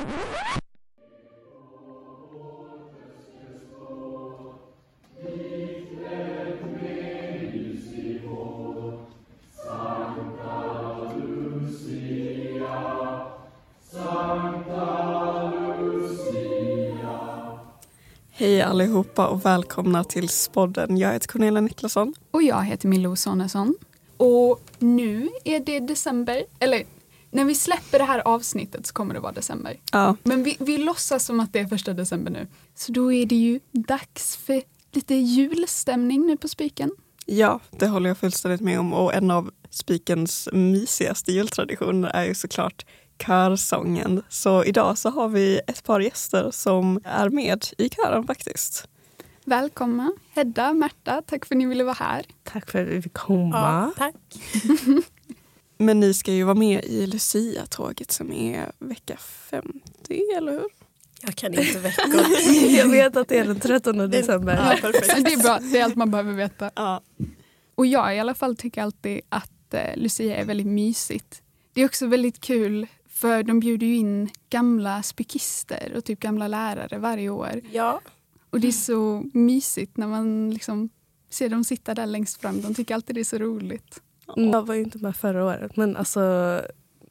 Hej allihopa och välkomna till Spodden. Jag heter Cornelia Niklasson. Och jag heter Milou Sonesson. Och nu är det december, eller när vi släpper det här avsnittet så kommer det vara december. Ja. Men vi, vi låtsas som att det är första december nu. Så då är det ju dags för lite julstämning nu på Spiken. ja, det håller jag fullständigt med om. Och en av Spikens mysigaste jultraditioner är ju såklart körsången. Så idag så har vi ett par gäster som är med i kören faktiskt. Välkomna Hedda, Märta, tack för att ni ville vara här. Tack för att vi fick komma. tack. Men ni ska ju vara med i Lucia-tåget som är vecka 50, eller hur? Jag kan inte veckor. Jag vet att det är den 13 december. Ja, perfekt. Det är bra, det är allt man behöver veta. Ja. Och jag i alla fall tycker alltid att eh, Lucia är väldigt mysigt. Det är också väldigt kul för de bjuder ju in gamla spikister och typ gamla lärare varje år. Ja, Och det är så mysigt när man liksom ser dem sitta där längst fram. De tycker alltid det är så roligt. Mm. Jag var ju inte med förra året men alltså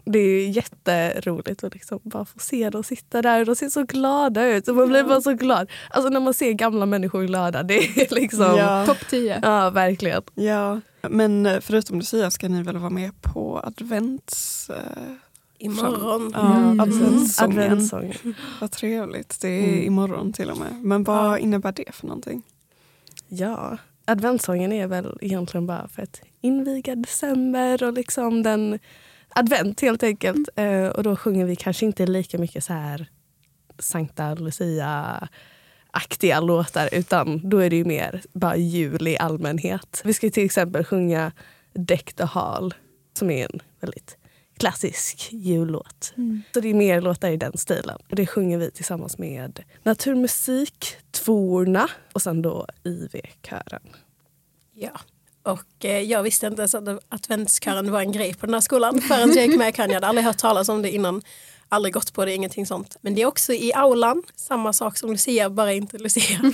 det är jätteroligt att liksom bara få se dem sitta där och de ser så glada ut. Och man blir bara så glad. Alltså när man ser gamla människor glada, det är liksom... Ja, Ja. Topp 10. verkligen. ja, men eh, förutom Lucia ska ni väl vara med på advents... eh, imorgon. Ja, Mm. adventssången. Adventssång. Vad trevligt. Det är Mm. imorgon till och med. Men vad Ja. innebär det för någonting? Ja, adventssången är väl egentligen bara för att inviga december och liksom den advent helt enkelt. Eh, och då sjunger vi kanske inte lika mycket så här Sankta Lucia-aktiga låtar utan då är det ju mer bara jul i allmänhet. Vi ska till exempel sjunga Deck the Hall som är en väldigt klassisk jullåt. Så det är mer låtar i den stilen. Och det sjunger vi tillsammans med Naturmusik, Tvorna och sen då IV-kören. Ja. Och eh, jag visste inte ens att adventskören var en grej på den här skolan förrän jag gick med kan. Jag hade aldrig hört talas om det innan. Aldrig gått på det, ingenting sånt. Men det är också i aulan, samma sak som Lucia, bara inte Lucia.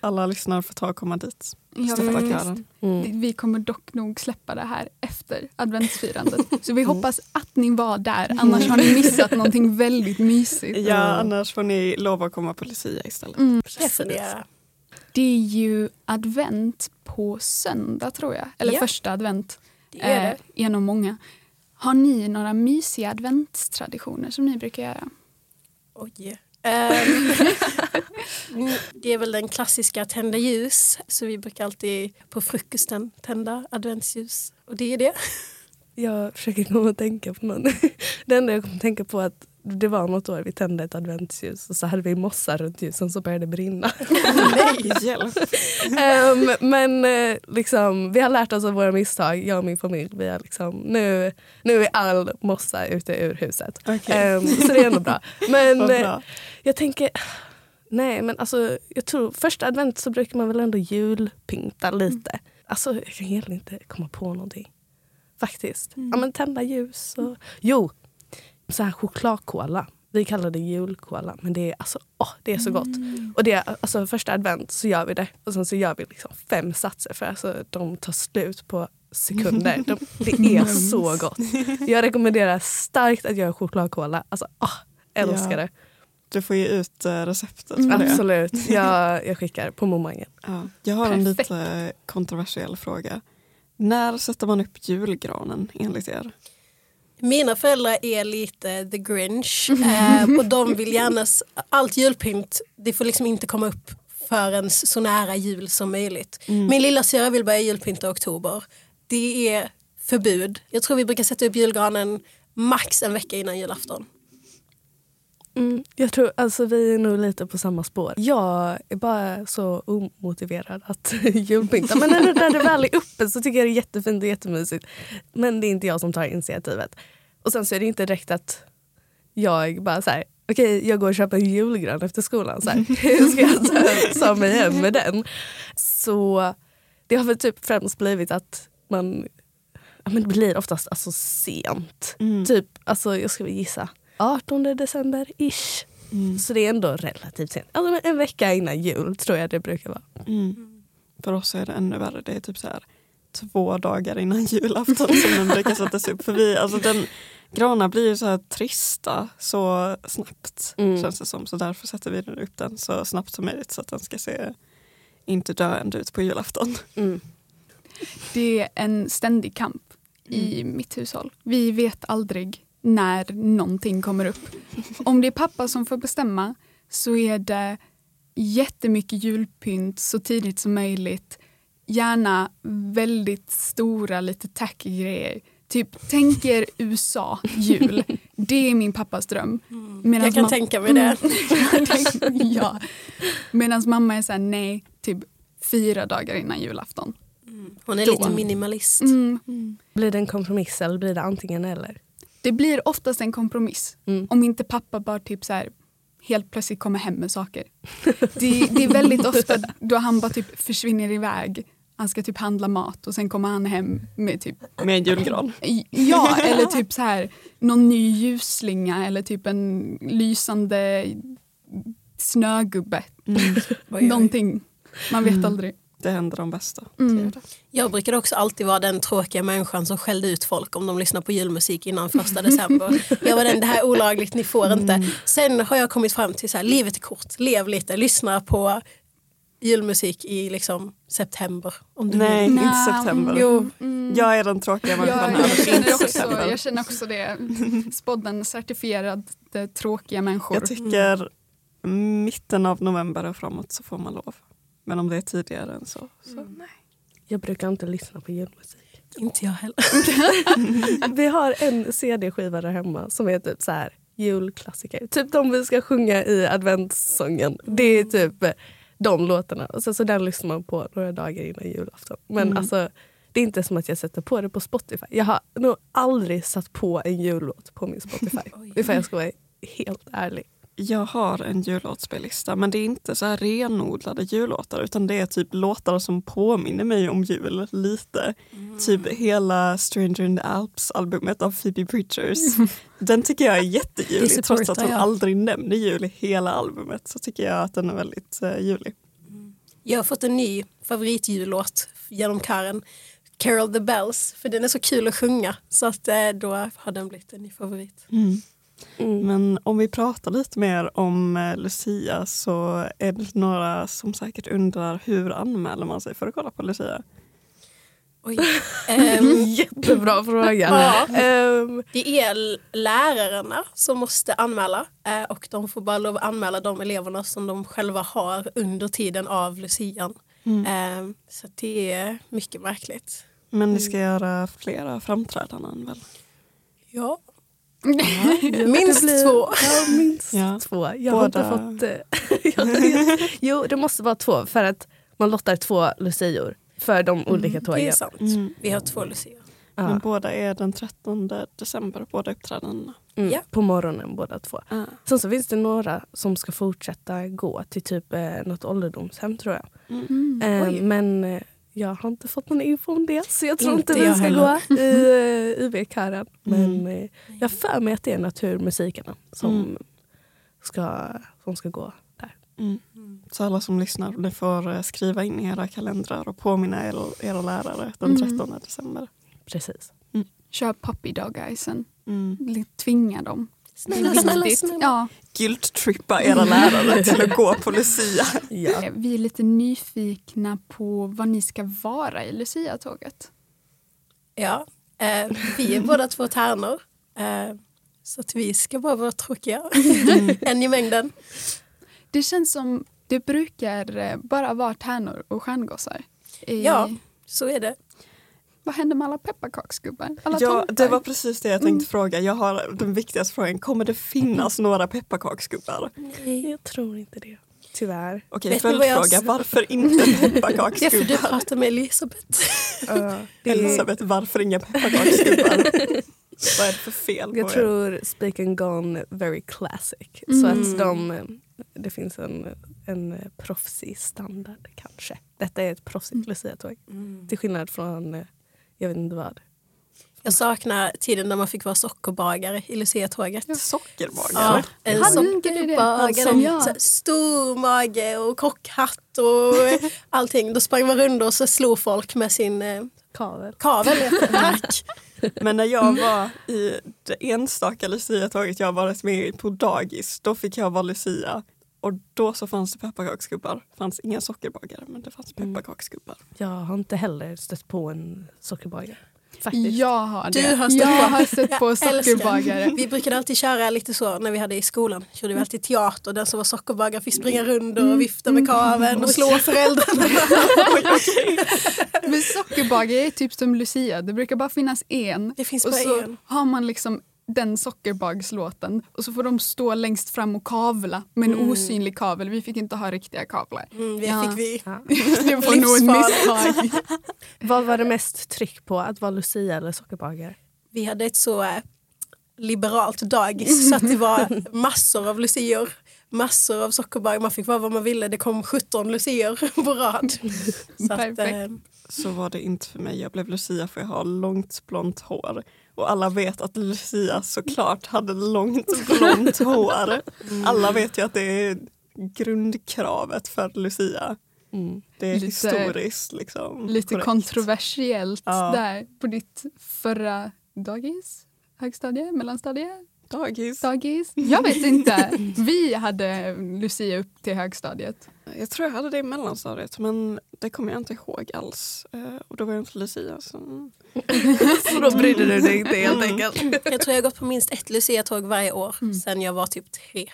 Alla lyssnare får ta och komma dit. Ja. Mm. Vi kommer dock nog släppa det här efter adventsfirandet. Så vi hoppas att ni var där, annars har ni missat någonting väldigt mysigt. Ja, annars får ni lova att komma på Lucia istället. Mm. Göra. Det är ju advent på söndag tror jag. Eller Ja. första advent. Det är det. Eh, en av många. Har ni några mysiga adventstraditioner som ni brukar göra? Oj. Ehm, det är väl den klassiska tända ljus. Så vi brukar alltid på frukosten tända adventsljus. Och det är det. Jag försöker komma att tänka på någon. Det enda jag kom att tänka på är att det var något år vi tände ett adventsljus och så hade vi mossa runt ljusen så började det brinna. Nej, hjälp. Ehm, men eh, liksom, vi har lärt oss av våra misstag, jag och min familj. Vi har liksom, nu, nu är all mossa ute ur huset. Okej. Ehm, så det är ändå bra. Men Vad eh, bra. jag tänker, nej men alltså jag tror första advent så brukar man väl ändå julpynta lite. Alltså jag kan egentligen inte komma på någonting. Faktiskt. Ja men tända ljus och... Jo! Så här chokladkola. Vi kallar det julkola men det är, alltså, åh, det är så gott. Och det är, alltså, första advent så gör vi det och sen så gör vi liksom fem satser för alltså, de tar slut på sekunder. De, det är så gott. Jag rekommenderar starkt att göra chokladkola. Alltså, åh, älskar Ja. det. Du får ge ut eh, receptet Mm. Absolut. Jag, jag skickar på momangen. Ja. Jag har en Perfekt. lite kontroversiell fråga. När sätter man upp julgranen enligt er? Mina föräldrar är lite the Grinch eh, och de vill gärna, allt julpynt, det får liksom inte komma upp förrän så nära jul som möjligt. Min lilla syra vill börja julpynta i oktober. Det är förbud. Jag tror vi brukar sätta upp julgranen max en vecka innan julafton. Mm, jag tror alltså vi är nog lite på samma spår. Jag är bara så omotiverad att julpynta. Men när, när det väl är uppe så tycker jag det är jättefint och jättemysigt. Men det är inte jag som tar initiativet. Och sen så är det inte direkt att jag bara så här, okej jag går och köper en julgran efter skolan. Så här, hur ska jag ta, ta mig hem med den? Så det har väl typ främst blivit att man, ja, men det blir oftast alltså sent. Mm. Typ, alltså jag ska väl gissa 18 december ish. Mm. Så det är ändå relativt sent. Alltså en vecka innan jul tror jag det brukar vara. Mm. För oss är det ännu värre. Det är typ så här två dagar innan julafton som den brukar sättas upp. För vi, alltså den, granar blir ju så här trista så snabbt Mm. känns det som. Så därför sätter vi upp den så snabbt som möjligt så att den ska se inte döende ut på julafton. Mm. Det är en ständig kamp i mitt hushåll. Vi vet aldrig när någonting kommer upp. Om det är pappa som får bestämma så är det jättemycket julpynt så tidigt som möjligt. Gärna väldigt stora, lite tacky grejer. Typ, tänk er USA jul. Det är min pappas dröm. Medan Jag kan ma- tänka mig det. ja. Medan mamma är såhär, nej, typ fyra dagar innan julafton. Hon är Då. lite minimalist. Mm. Blir det en kompromiss eller blir det antingen eller? Det blir oftast en kompromiss. Mm. Om inte pappa bara typ så här, helt plötsligt kommer hem med saker. Det, det är väldigt ofta då han bara typ försvinner iväg. Han ska typ handla mat och sen kommer han hem med typ Med en julgran. Ja, eller typ så här någon ny ljusslinga eller typ en lysande snögubbe. Oj. Någonting. Man vet aldrig. Det händer de bästa. Mm. Jag brukade också alltid vara den tråkiga människan som skällde ut folk om de lyssnar på julmusik innan första december. Jag var den, det här är olagligt, ni får inte. Sen har jag kommit fram till så här, livet är kort, lev lite, lyssna på julmusik i liksom september. Om du Nej, vill. inte september. Jo, Jag är den tråkiga människan Ja, jag, känner också, jag känner också det. Spodden certifierade tråkiga människor. Jag tycker mitten av november och framåt så får man lov. Men om det är tidigare än så, så nej. Jag brukar inte lyssna på julmusik. inte jag heller. Vi har en CD-skiva där hemma som är typ så här julklassiker. Typ de vi ska sjunga i adventssången. Det är typ eh, de låtarna. Och sen så den lyssnar man på några dagar innan julafton. Men Mm. alltså det är inte som att jag sätter på det på Spotify. Jag har nog aldrig satt på en jullåt på min Spotify. Ifall jag ska vara helt ärlig. Jag har en jullåtsspellista men det är inte så här renodlade jullåtar utan det är typ låtar som påminner mig om jul lite. Typ hela Stranger in the Alps-albumet av Phoebe Bridgers. Den tycker jag är jättejulig trots att hon jag. aldrig nämner jul i hela albumet så tycker jag att den är väldigt uh, julig. Jag har fått en ny favoritjullåt genom kören. Carol the Bells, för den är så kul att sjunga. Så att eh, då har den blivit en ny favorit. Mm. Men om vi pratar lite mer om eh, Lucia så är det några som säkert undrar hur anmäler man sig för att kolla på Lucia? Oj. Ehm, Jättebra fråga. Ja. Ehm, det är lärarna som måste anmäla eh, och de får bara lov att anmäla de eleverna som de själva har under tiden av lucian. Ehm, så det är mycket märkligt. Men ni ska göra flera framträdanden väl? Ja. Jo, Minst blir- två. Ja, minst Ja. två. Jag har inte Båda- fått... eh, jag- jo, det måste vara två för att man lottar två lucior för de olika Det är tågen. sant. Mm. Vi har två lucior. Men Ja. båda är den 13 december, båda uppträdandena. Mm, Ja. På morgonen båda två. Ah. Sen så finns det några som ska fortsätta gå till typ eh, något ålderdomshem tror jag. Mm. Eh, Oj. men eh, jag har inte fått någon info om det så jag tror Inte inte, vi ska heller. gå i uh, UV-kören. Mm. Men eh, jag för mig att det är naturmusikerna som, Mm. ska, som ska gå där. Mm. Så alla som lyssnar, ni får eh, skriva in i era kalendrar och påminna er, era lärare den Mm. 13 december. Precis. Kör puppy dog eyesen. Mm. Tvinga dem. Snälla, snälla, snälla. Ja, Guilt-trippa era lärare till att gå på Lucia. Ja. vi är lite nyfikna på vad ni ska vara i Lucia-tåget. Ja, eh, vi är båda två tärnor. Eh, så att vi ska bara vara tråkiga. en i mängden. Det känns som det brukar eh, bara vara tärnor och stjärngossar. I- Ja. Så är det. Vad händer med alla pepparkaksgubbar? Alla Ja, tomtar? det var precis det jag tänkte Mm. fråga. Jag har den viktigaste frågan. Kommer det finnas några pepparkaksgubbar? Jag tror inte det. Tyvärr. Okej, följdfråga. Varför inte Det är för du pepparkaksgubbar? pratar med Elisabeth. Är, Elisabeth, varför inga pepparkaksgubbar? Vad är det för fel på jag er? tror Speak and Gone very classic. Så Mm. att de, eh, det finns en, en proffsig standard kanske. Detta är ett proffsigt Mm. luciatåg. Till skillnad från, eh, jag vet inte vad. Jag saknar tiden när man fick vara sockerbagare i Lucia-tåget. Sockerbagare. en Hade inte du det? sockerbagare, ja. så stor mage och kockhatt och allting. Då sprang man runt och så slog folk med sin eh, Kavel. kavel. Men när jag var i det enstaka Lucia-tåget jag varit med på dagis, då fick jag vara Lucia. Och då så fanns det pepparkaksgubbar. Det fanns inga sockerbagare men det fanns Mm. pepparkaksgubbar. Jag har inte heller stött på en sockerbagare. Faktiskt. Jag har det. Du har stött jag på- har stött på sockerbagare. Vi brukade alltid köra lite så när vi hade i skolan. Körde vi alltid teater. Den som var sockerbagare fick springa runt och vifta med kaveln och slå föräldrarna. Men sockerbagare är typ som Lucia. Det brukar bara finnas en. Det finns och bara så en. har man liksom den sockerbagslåten och så får de stå längst fram och kavla med en osynlig kavel. Vi fick inte ha riktiga kavlar. Mm, det Ja. fick vi. Ja. Det var nog en Livsfarligt. misstag. Vad var det mest tryck på? Att vara Lucia eller sockerbagare? Vi hade ett så eh, liberalt dagis så att det var massor av lucior. Massor av sockerbagare. Man fick vara vad man ville. Det kom 17 lucior på rad. Så att, Perfekt. eh, Så var det inte för mig. Jag blev Lucia för jag har långt blont hår. Och alla vet att Lucia såklart hade långt blont hår. Alla vet ju att det är grundkravet för Lucia. Mm. Det är Lite- historiskt liksom. Lite korrekt. kontroversiellt Ja. där på ditt förra dagis? Högstadie? Mellanstadie? Dagis. Dagis? Jag vet inte. Vi hade Lucia upp till högstadiet. Jag tror jag hade det i mellanstadiet men det kommer jag inte ihåg alls. Eh, Och då var jag inte Lucia. Så... Så då brydde du dig inte helt Mm. enkelt. jag tror jag har gått på minst ett luciatåg varje år Mm. sen jag var typ tre.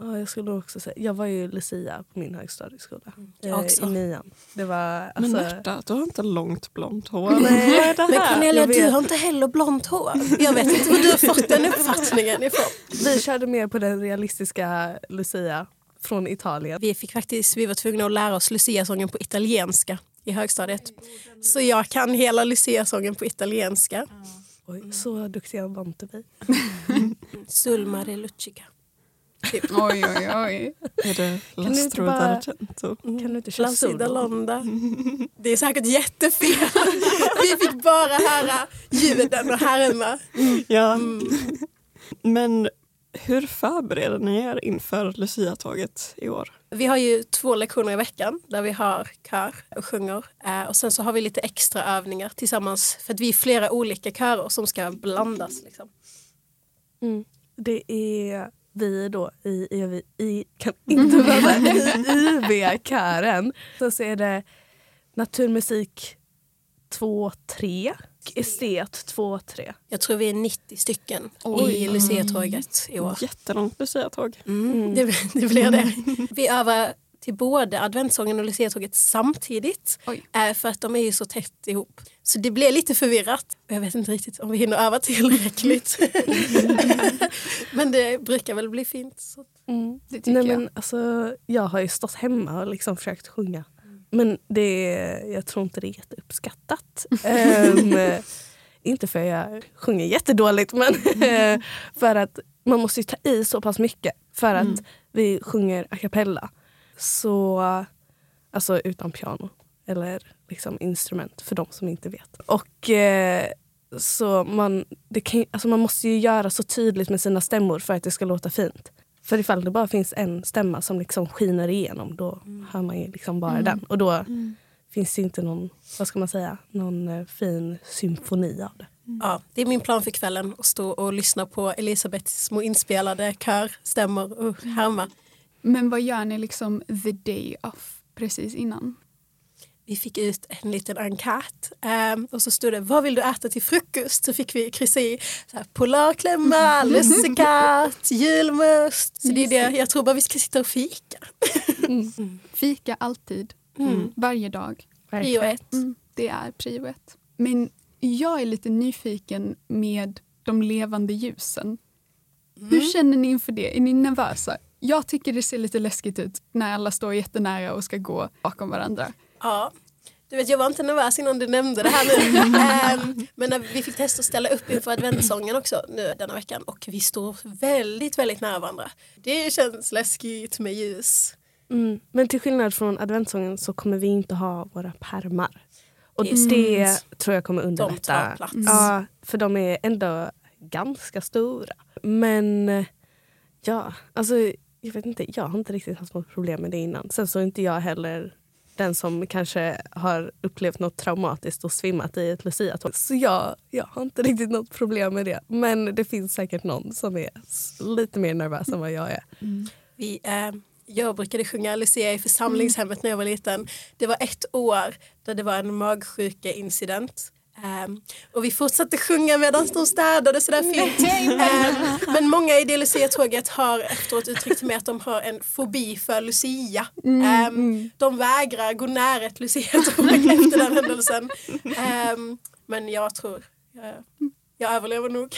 Ja, jag skulle också säga, jag var ju Lucia på min högstadieskola. Jag eh, också. I nian. Det var Men alltså... Märta, du har inte långt blont hår. Nej. Vad är det Men här? Cornelia, jag vet. du har inte heller blont hår. Jag vet inte var du har fått den uppfattningen ifrån. Vi körde mer på den realistiska Lucia från Italien. Vi fick faktiskt, vi var tvungna att lära oss Lucia-sången på italienska i högstadiet. Så jag kan hela Lucia-sången på italienska. Oj, så duktiga var inte vi. Sulma de Lucica. Oj, oj, oj. Är det Lastro bara- d'Argento? Kan du inte köra solo? Londa. Det är säkert jättefel. Vi fick bara höra ljuden och härma. Ja. Mm. Men hur förbereder ni er inför Lucia-tåget i år? Vi har ju två lektioner i veckan där vi har kör och sjunger. Eh, Och sen så har vi lite extra övningar tillsammans för att vi är flera olika körer som ska blandas. Liksom. Mm. Det är vi då i, i, i kan inte vara i IB-kören. Sen så är det naturmusik 2, 3. Estet 2, 3. Jag tror vi är 90 stycken Oj. i Lucia-tåget i år. Jättelångt Lucia-tåg. Mm, det, det blir det. Vi övar till både adventssången och Lucia-tåget samtidigt. Oj. eh, För att de är ju så tätt ihop. Så det blir lite förvirrat. Jag vet inte riktigt om vi hinner öva tillräckligt. Men det brukar väl bli fint. Så. Det tycker Nej, jag. men, alltså, jag har ju stått hemma och liksom försökt sjunga. Men det jag tror inte det är jätteuppskattat. Ehm, inte för jag sjunger jättedåligt men eh, för att man måste ju ta i så pass mycket för att Mm. vi sjunger a cappella. Så, alltså utan piano eller liksom instrument för de som inte vet. Och eh, så man, det kan, alltså man måste ju göra så tydligt med sina stämmor för att det ska låta fint. För ifall det bara finns en stämma som liksom skiner igenom då hör man ju liksom bara Mm. den. Och då Mm. finns det inte någon, vad ska man säga, någon eh, fin symfoni av det. Ja, det är min plan för kvällen att stå och lyssna på Elisabeths små inspelade körstämmor och härma. Men vad gör ni liksom the day off precis innan? Vi fick ut en liten enkät ehm, och så stod det vad vill du äta till frukost? Så fick vi kryssa i så här, polarklämma, lussekatt, julmust. Så det är det. Jag tror bara vi ska sitta och fika. Fika alltid, Mm. varje dag. Prio ett. Mm, det är prio ett. Men jag är lite nyfiken med de levande ljusen. Hur känner ni inför det? Är ni nervösa? Jag tycker det ser lite läskigt ut när alla står jättenära och ska gå bakom varandra. Ja. Du vet, jag var inte nervös innan du nämnde det här nu. Ehm, men när vi fick testa att ställa upp inför adventssången också nu denna veckan och vi står väldigt, väldigt nära varandra. Det känns läskigt med ljus. Mm. Men till skillnad från adventssången så kommer vi inte ha våra pärmar. Och Det det tror jag kommer De underlätta. tar plats. Ja, för de är ändå ganska stora. Men ja, alltså jag vet inte, jag har inte riktigt haft något problem med det innan. Sen så är inte jag heller den som kanske har upplevt något traumatiskt och svimmat i ett luciatåg. Så jag, jag har inte riktigt något problem med det. Men det finns säkert någon som är lite mer nervös än vad jag är. Mm. Vi, eh, jag brukade sjunga Lucia i församlingshemmet när jag var liten. Det var ett år där det var en magsjuka-incident. Um, och vi fortsatte sjunga medan de städade sådär fint. Ehm, men många i det Lucia-tåget har efteråt uttryckt till mig att de har en fobi för Lucia. Ehm, De vägrar gå nära ett Lucia-tåg efter den händelsen. Men jag tror, jag, jag överlever nog.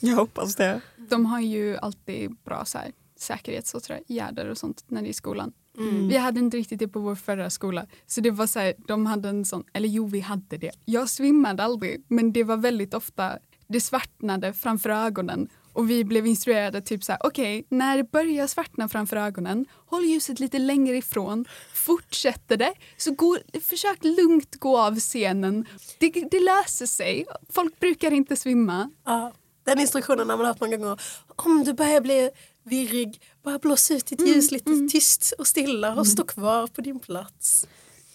Jag hoppas det. De har ju alltid bra så här, säkerhetsåtgärder och sånt när det är i skolan. Mm. Vi hade inte riktigt det på vår förra skola. Så det var så här, de hade en sån, eller jo vi hade det. Jag svimmade aldrig men det var väldigt ofta, det svartnade framför ögonen och vi blev instruerade typ så här, okej när det börjar svartna framför ögonen, håll ljuset lite längre ifrån, fortsätter det, så gå, försök lugnt gå av scenen. Det, det löser sig, folk brukar inte svimma. Ja, den instruktionen har man hört många gånger. Om du börjar bli virrig, bara blås ut ditt ljus lite tyst och stilla och stå kvar på din plats.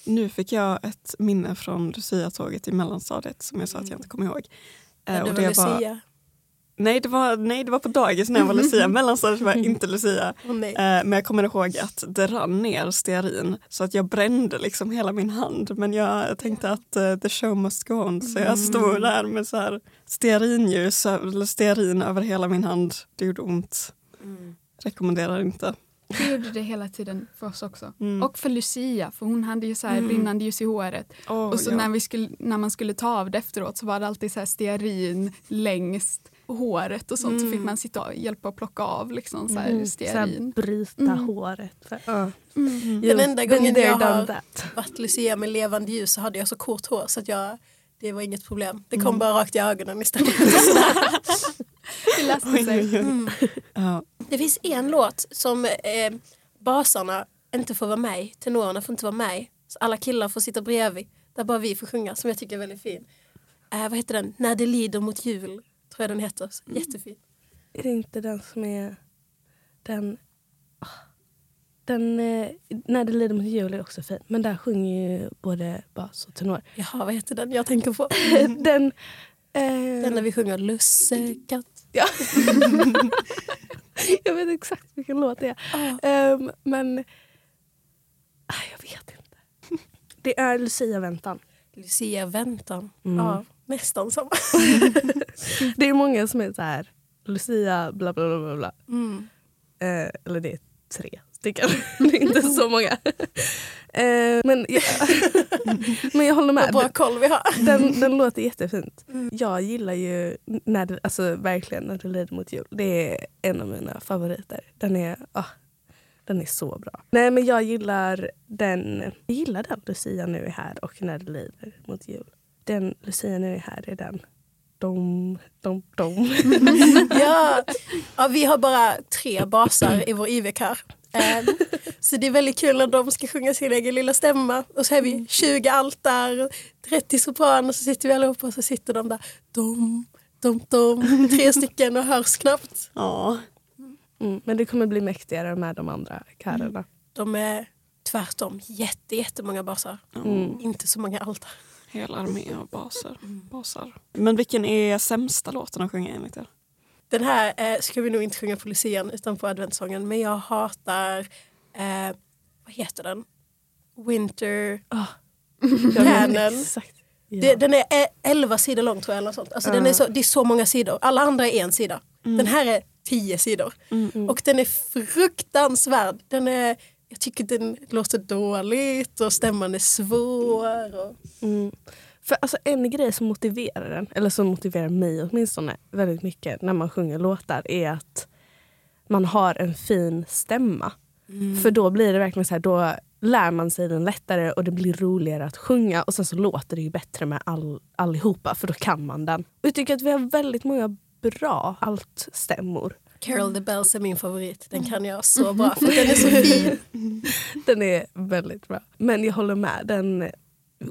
Nu fick jag ett minne från Lucia-tåget i mellanstadiet som jag sa att jag inte kommer ihåg. Eh, Ja, och det var det var, Lucia. nej, det var, nej, det var på dagis när jag var Lucia. Mellanstadiet var jag inte Lucia. Nej. Eh, men jag kommer ihåg att det rann ner stearin så att jag brände liksom hela min hand. Men jag tänkte att eh, the show must go on. Så jag stod där med så här stearinljus, eller stearin över hela min hand. Det gjorde ont. Rekommenderar inte. Det gjorde det hela tiden för oss också. Mm. Och för Lucia, för hon hade ju så här brinnande ljus i håret. Oh, och så ja. när, vi skulle, när man skulle ta av det efteråt så var det alltid så här stearin längst håret och sånt. Så fick man sitta och hjälpa att plocka av liksom så här Så här stearin. bryta Mm. håret. För, ja. Mm. Den enda gången jag har- that. Varit Lucia med levande ljus så hade jag så kort hår så att jag, det var inget problem. Det kom bara rakt i ögonen istället. Det löste sig. Mm. Ja. Det finns en låt som eh, basarna inte får vara med i. Tenorerna får inte vara med i. Så alla killar får sitta bredvid. Där bara vi får sjunga som jag tycker är väldigt fin. Eh, vad heter den? När det lider mot jul. Tror jag den heter. Så Jättefin. Är det inte den som är den... ah, Den, eh, när det lider mot jul är också fin. Men där sjunger ju både bas och tenor. Jaha, vad heter den jag tänker på? den... Eh, Den när vi sjunger lussekatt. ja. jag vet exakt vilken låt det är. Ah. Ehm, men... Ah, jag vet inte. Det är Lucia-väntan. Lucia väntan. Mm. Ja, nästan samma. Det är många som är så här... Lucia bla bla bla bla. bla. Mm. Eh, eller det är tre stycken. det är inte så många. Eh, men, jag, men jag håller Vad med. bra koll vi har. Den, den låter jättefint. Jag gillar ju när det, alltså, verkligen när det lider mot jul. Det är en av mina favoriter. Den är, ah, den är så bra. Nej men jag gillar den, jag gillar den Lucia nu är här och när det lider mot jul. Den Lucia nu är här är den. Dom, dom, dom. Ja. ja, vi har bara tre basar i vår IV-kör. Ehm, Så det är väldigt kul när de ska sjunga sin egen lilla stämma. Och så är vi 20 altar, 30 sopraner så sitter vi allihopa och så sitter de där. Dom, dom, dom. Tre stycken och hörs knappt. Ja. Mm, men det kommer bli mäktigare med de andra körerna. De är tvärtom jätte, jättemånga basar. Mm. Inte så många altar. Hela armé av baser. basar. Men vilken är sämsta låten att sjunga enligt er? Den här eh, ska vi nog inte sjunga på lucian utan på adventssången. Men jag hatar, eh, vad heter den? Winter Canon. exakt. Ja. Det, den är eh, 11 sidor lång tror jag. Eller sånt. Alltså, den är så, det är så många sidor. Alla andra är en sida. Den här är 10 sidor. Och den är fruktansvärd. Den är, jag tycker den låter dåligt och stämman är svår. Och, Mm. För alltså en grej som motiverar den, eller som motiverar mig åtminstone väldigt mycket när man sjunger låtar är att man har en fin stämma. För då blir det verkligen så här, då lär man sig den lättare och det blir roligare att sjunga och sen så låter det ju bättre med all, allihopa för då kan man den. Och jag tycker att vi har väldigt många bra altstämmor. Carol the Bells är min favorit. Den kan jag så bra för den är så fin. Den är väldigt bra. Men jag håller med, den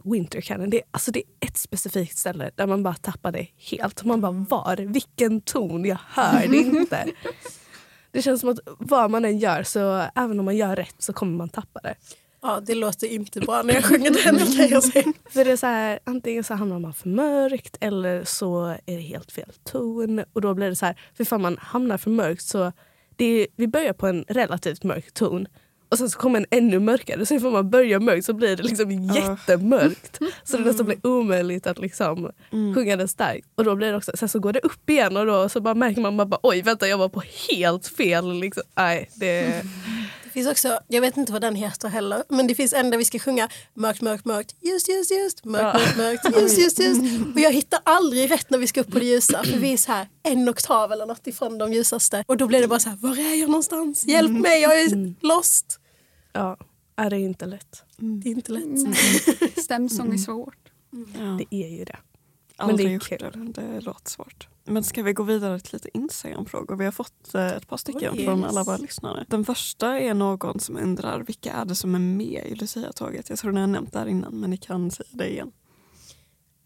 Wintercanon, det, är- alltså det är ett specifikt ställe där man bara tappar det helt. Man bara var? Vilken ton? Jag hör det inte. Det känns som att vad man än gör så även om man gör rätt så kommer man tappa det. Ja, det låter inte bra när jag sjunger den kan jag säga. För det är så här, antingen så hamnar man för mörkt eller så är det helt fel ton. Och då blir det så här, för ifall man hamnar för mörkt så det är, vi börjar på en relativt mörk ton och sen så kommer en ännu mörkare. Så ifall man börjar mörkt så blir det liksom jättemörkt. Så det nästan blir omöjligt att liksom sjunga den starkt. Och då blir det också, sen så går det upp igen och då så bara märker man bara, oj vänta jag var på helt fel. Liksom. Nej, det, Det finns också, jag vet inte vad den heter heller, men det finns en där vi ska sjunga mörkt, mörkt, mörkt, just, just, just, mörkt, mörkt, mörkt, just, just, just. Och jag hittar aldrig rätt när vi ska upp på det ljusa, för vi är så här en oktav eller något ifrån de ljusaste. Och då blir det bara så här, var är jag någonstans? Hjälp mig, jag är lost. Ja, är det är inte lätt. Det är inte lätt. Mm. Stämsång är svårt. Ja. Det är ju det. Aldrig det är gjort kul. det, det låter svårt. Men ska vi gå vidare till lite Instagram-frågor? Vi har fått eh, ett par stycken från yes. alla våra lyssnare. Den första är någon som undrar vilka är det som är med i Lucia-tåget? Jag tror ni har nämnt det här innan men ni kan säga det igen.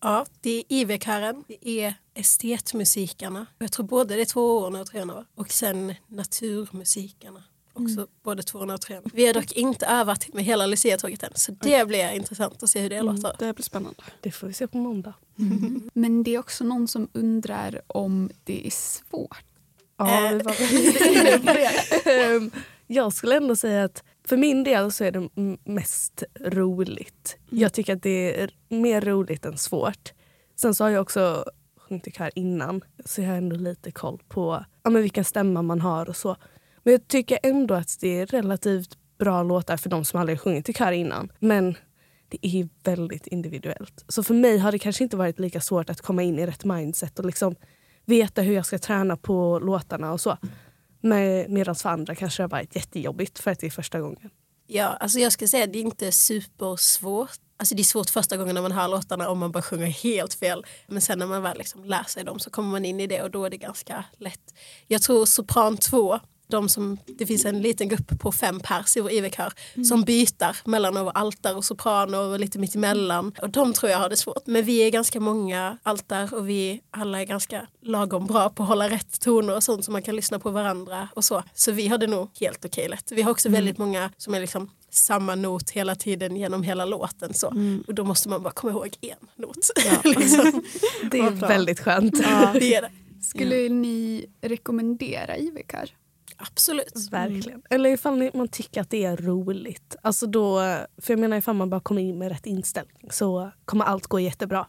Ja, det är IV-kören, det är estetmusikerna. Jag tror både det är tvåorna och treorna? Och sen naturmusikerna. Också både tvåorna och treorna. Vi har dock inte övat med hela Lucia-tåget än så det blir intressant att se hur det låter. Det blir spännande. Det får vi se på måndag. Men det är också någon som undrar om det är svårt. Ja, Eh. vi var inne på det. Jag skulle ändå säga att för min del så är det mest roligt. Jag tycker att det är mer roligt än svårt. Sen så har jag också sjungit i kör innan så jag har ändå lite koll på ja, men vilken stämma man har och så. Men jag tycker ändå att det är relativt bra låtar för de som aldrig sjungit i kör innan. Men det är väldigt individuellt. Så för mig har det kanske inte varit lika svårt att komma in i rätt mindset och liksom veta hur jag ska träna på låtarna och så. Med, Medan för andra kanske det har varit jättejobbigt för att det är första gången. Ja, alltså jag ska säga att det är inte supersvårt. Alltså det är svårt första gången när man hör låtarna om man bara sjunger helt fel. Men sen när man väl liksom lär sig dem så kommer man in i det och då är det ganska lätt. Jag tror sopran 2, de som, det finns en liten grupp på fem pers i vår IV-kör som byter mellan att vara altar och sopraner och lite mittemellan. Och de tror jag har det svårt. Men vi är ganska många altar och vi alla är ganska lagom bra på att hålla rätt toner och sånt så man kan lyssna på varandra och så. Så vi har det nog helt okej lätt. Vi har också väldigt många som är liksom samma not hela tiden genom hela låten. Så. Och då måste man bara komma ihåg en not. liksom. Det är bra. väldigt skönt. Det är det. Skulle ni rekommendera IVKR? Absolut. Verkligen. Eller ifall man tycker att det är roligt. Alltså då, för jag menar ifall man bara kommer in med rätt inställning så kommer allt gå jättebra.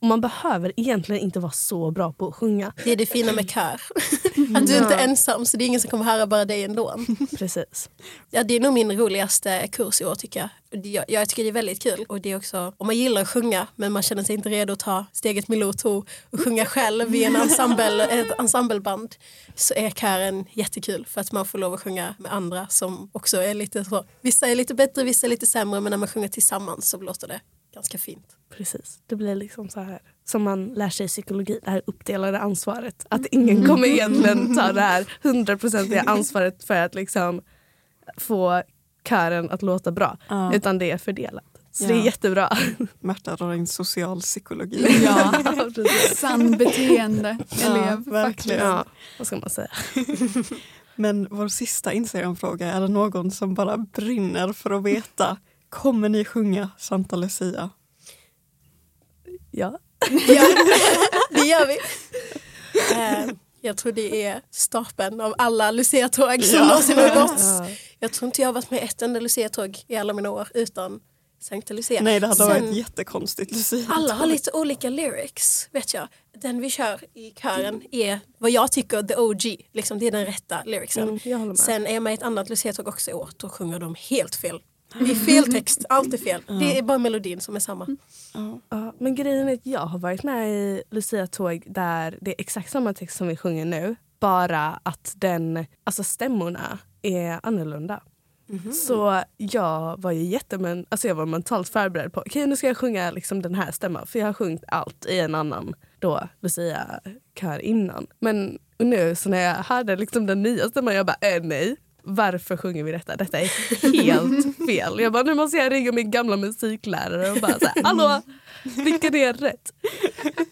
Och man behöver egentligen inte vara så bra på att sjunga. Det är det fina med kör. Att du inte är ensam så det är ingen som kommer höra bara dig ändå. Precis. Ja, det är nog min roligaste kurs i år tycker jag. Jag, jag tycker det är väldigt kul. Och det är också, om man gillar att sjunga men man känner sig inte redo att ta steget med Loto och sjunga själv i en ensemble, ett ensembleband så är kören jättekul för att man får lov att sjunga med andra som också är lite så. Vissa är lite bättre, vissa är lite sämre men när man sjunger tillsammans så låter det ganska fint. Precis. Det blir liksom så här som man lär sig i psykologi, det här uppdelade ansvaret. Att ingen kommer egentligen ta det här hundraprocentiga ansvaret för att liksom få kören att låta bra. Ja. Utan det är fördelat. Så Ja. det är jättebra. Märta drar in socialpsykologi. Ja, sann beteende elev. verkligen. ja, vad ska man säga? Men vår sista Instagram-fråga, är det någon som bara brinner för att veta Kommer ni sjunga Santa Lucia? Ja. Det gör vi. Eh, Jag tror det är stapeln av alla Lucia-tåg som Ja. någonsin har gått. Ja. Jag tror inte jag har varit med ett enda Lucia-tåg i alla mina år utan Sankta Lucia. Nej, det hade Sen- varit jättekonstigt Lucia. Alla har lite olika lyrics, vet jag. Den vi kör i kören är vad jag tycker the OG, liksom det är den rätta lyricsen. Mm. Sen är jag med i ett annat Lucia-tåg också i år, då sjunger de helt fel. Det är fel text, allt är fel. Det är bara melodin som är samma. Ja. Ja, men grejen är att jag har varit med i Lucia-tåg där det är exakt samma text som vi sjunger nu. Bara att den, alltså stämmorna är annorlunda. Så jag var ju jättemen, alltså jag var mentalt förberedd på okej nu ska jag sjunga liksom den här stämman för jag har sjungit allt i en annan då Lucia-kör innan. Men nu så när jag hörde liksom den nya stämman jag bara äh, nej. Varför sjunger vi detta? Detta är helt fel. Jag bara, nu måste jag ringa min gamla musiklärare och bara så här, hallå, vilken är rätt?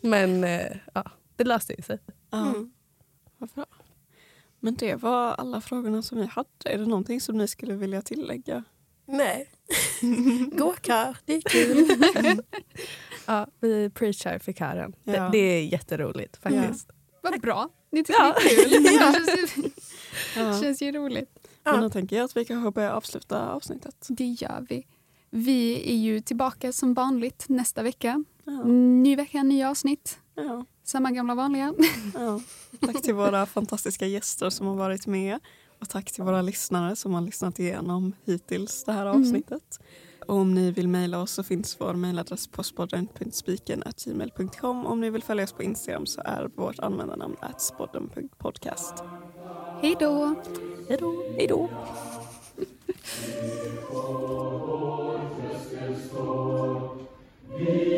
Men eh, ja, det löste sig. Ja, Mm. vad bra. Men det var alla frågorna som vi hade. Är det någonting som ni skulle vilja tillägga? Nej. Gå-kör, det är kul. Ja, vi preachar för kören. Ja. Det, det är jätteroligt faktiskt. Vad bra. Ni tycker Ja. det är kul. Det känns, Ja. känns ju roligt. Men då tänker jag att vi kanske börjar avsluta avsnittet. Det gör vi. Vi är ju tillbaka som vanligt nästa vecka. Ja. Ny vecka, nya avsnitt. Ja. Samma gamla vanliga. Ja. Tack till våra fantastiska gäster som har varit med. Och tack till våra lyssnare som har lyssnat igenom hittills det här avsnittet. Och om ni vill mejla oss så finns vår mejladress på spodden.spiken.gmail.com. Om ni vill följa oss på Instagram så är vårt användarnamn spodden.podcast. Hej då! Hej då! Hej då! Vi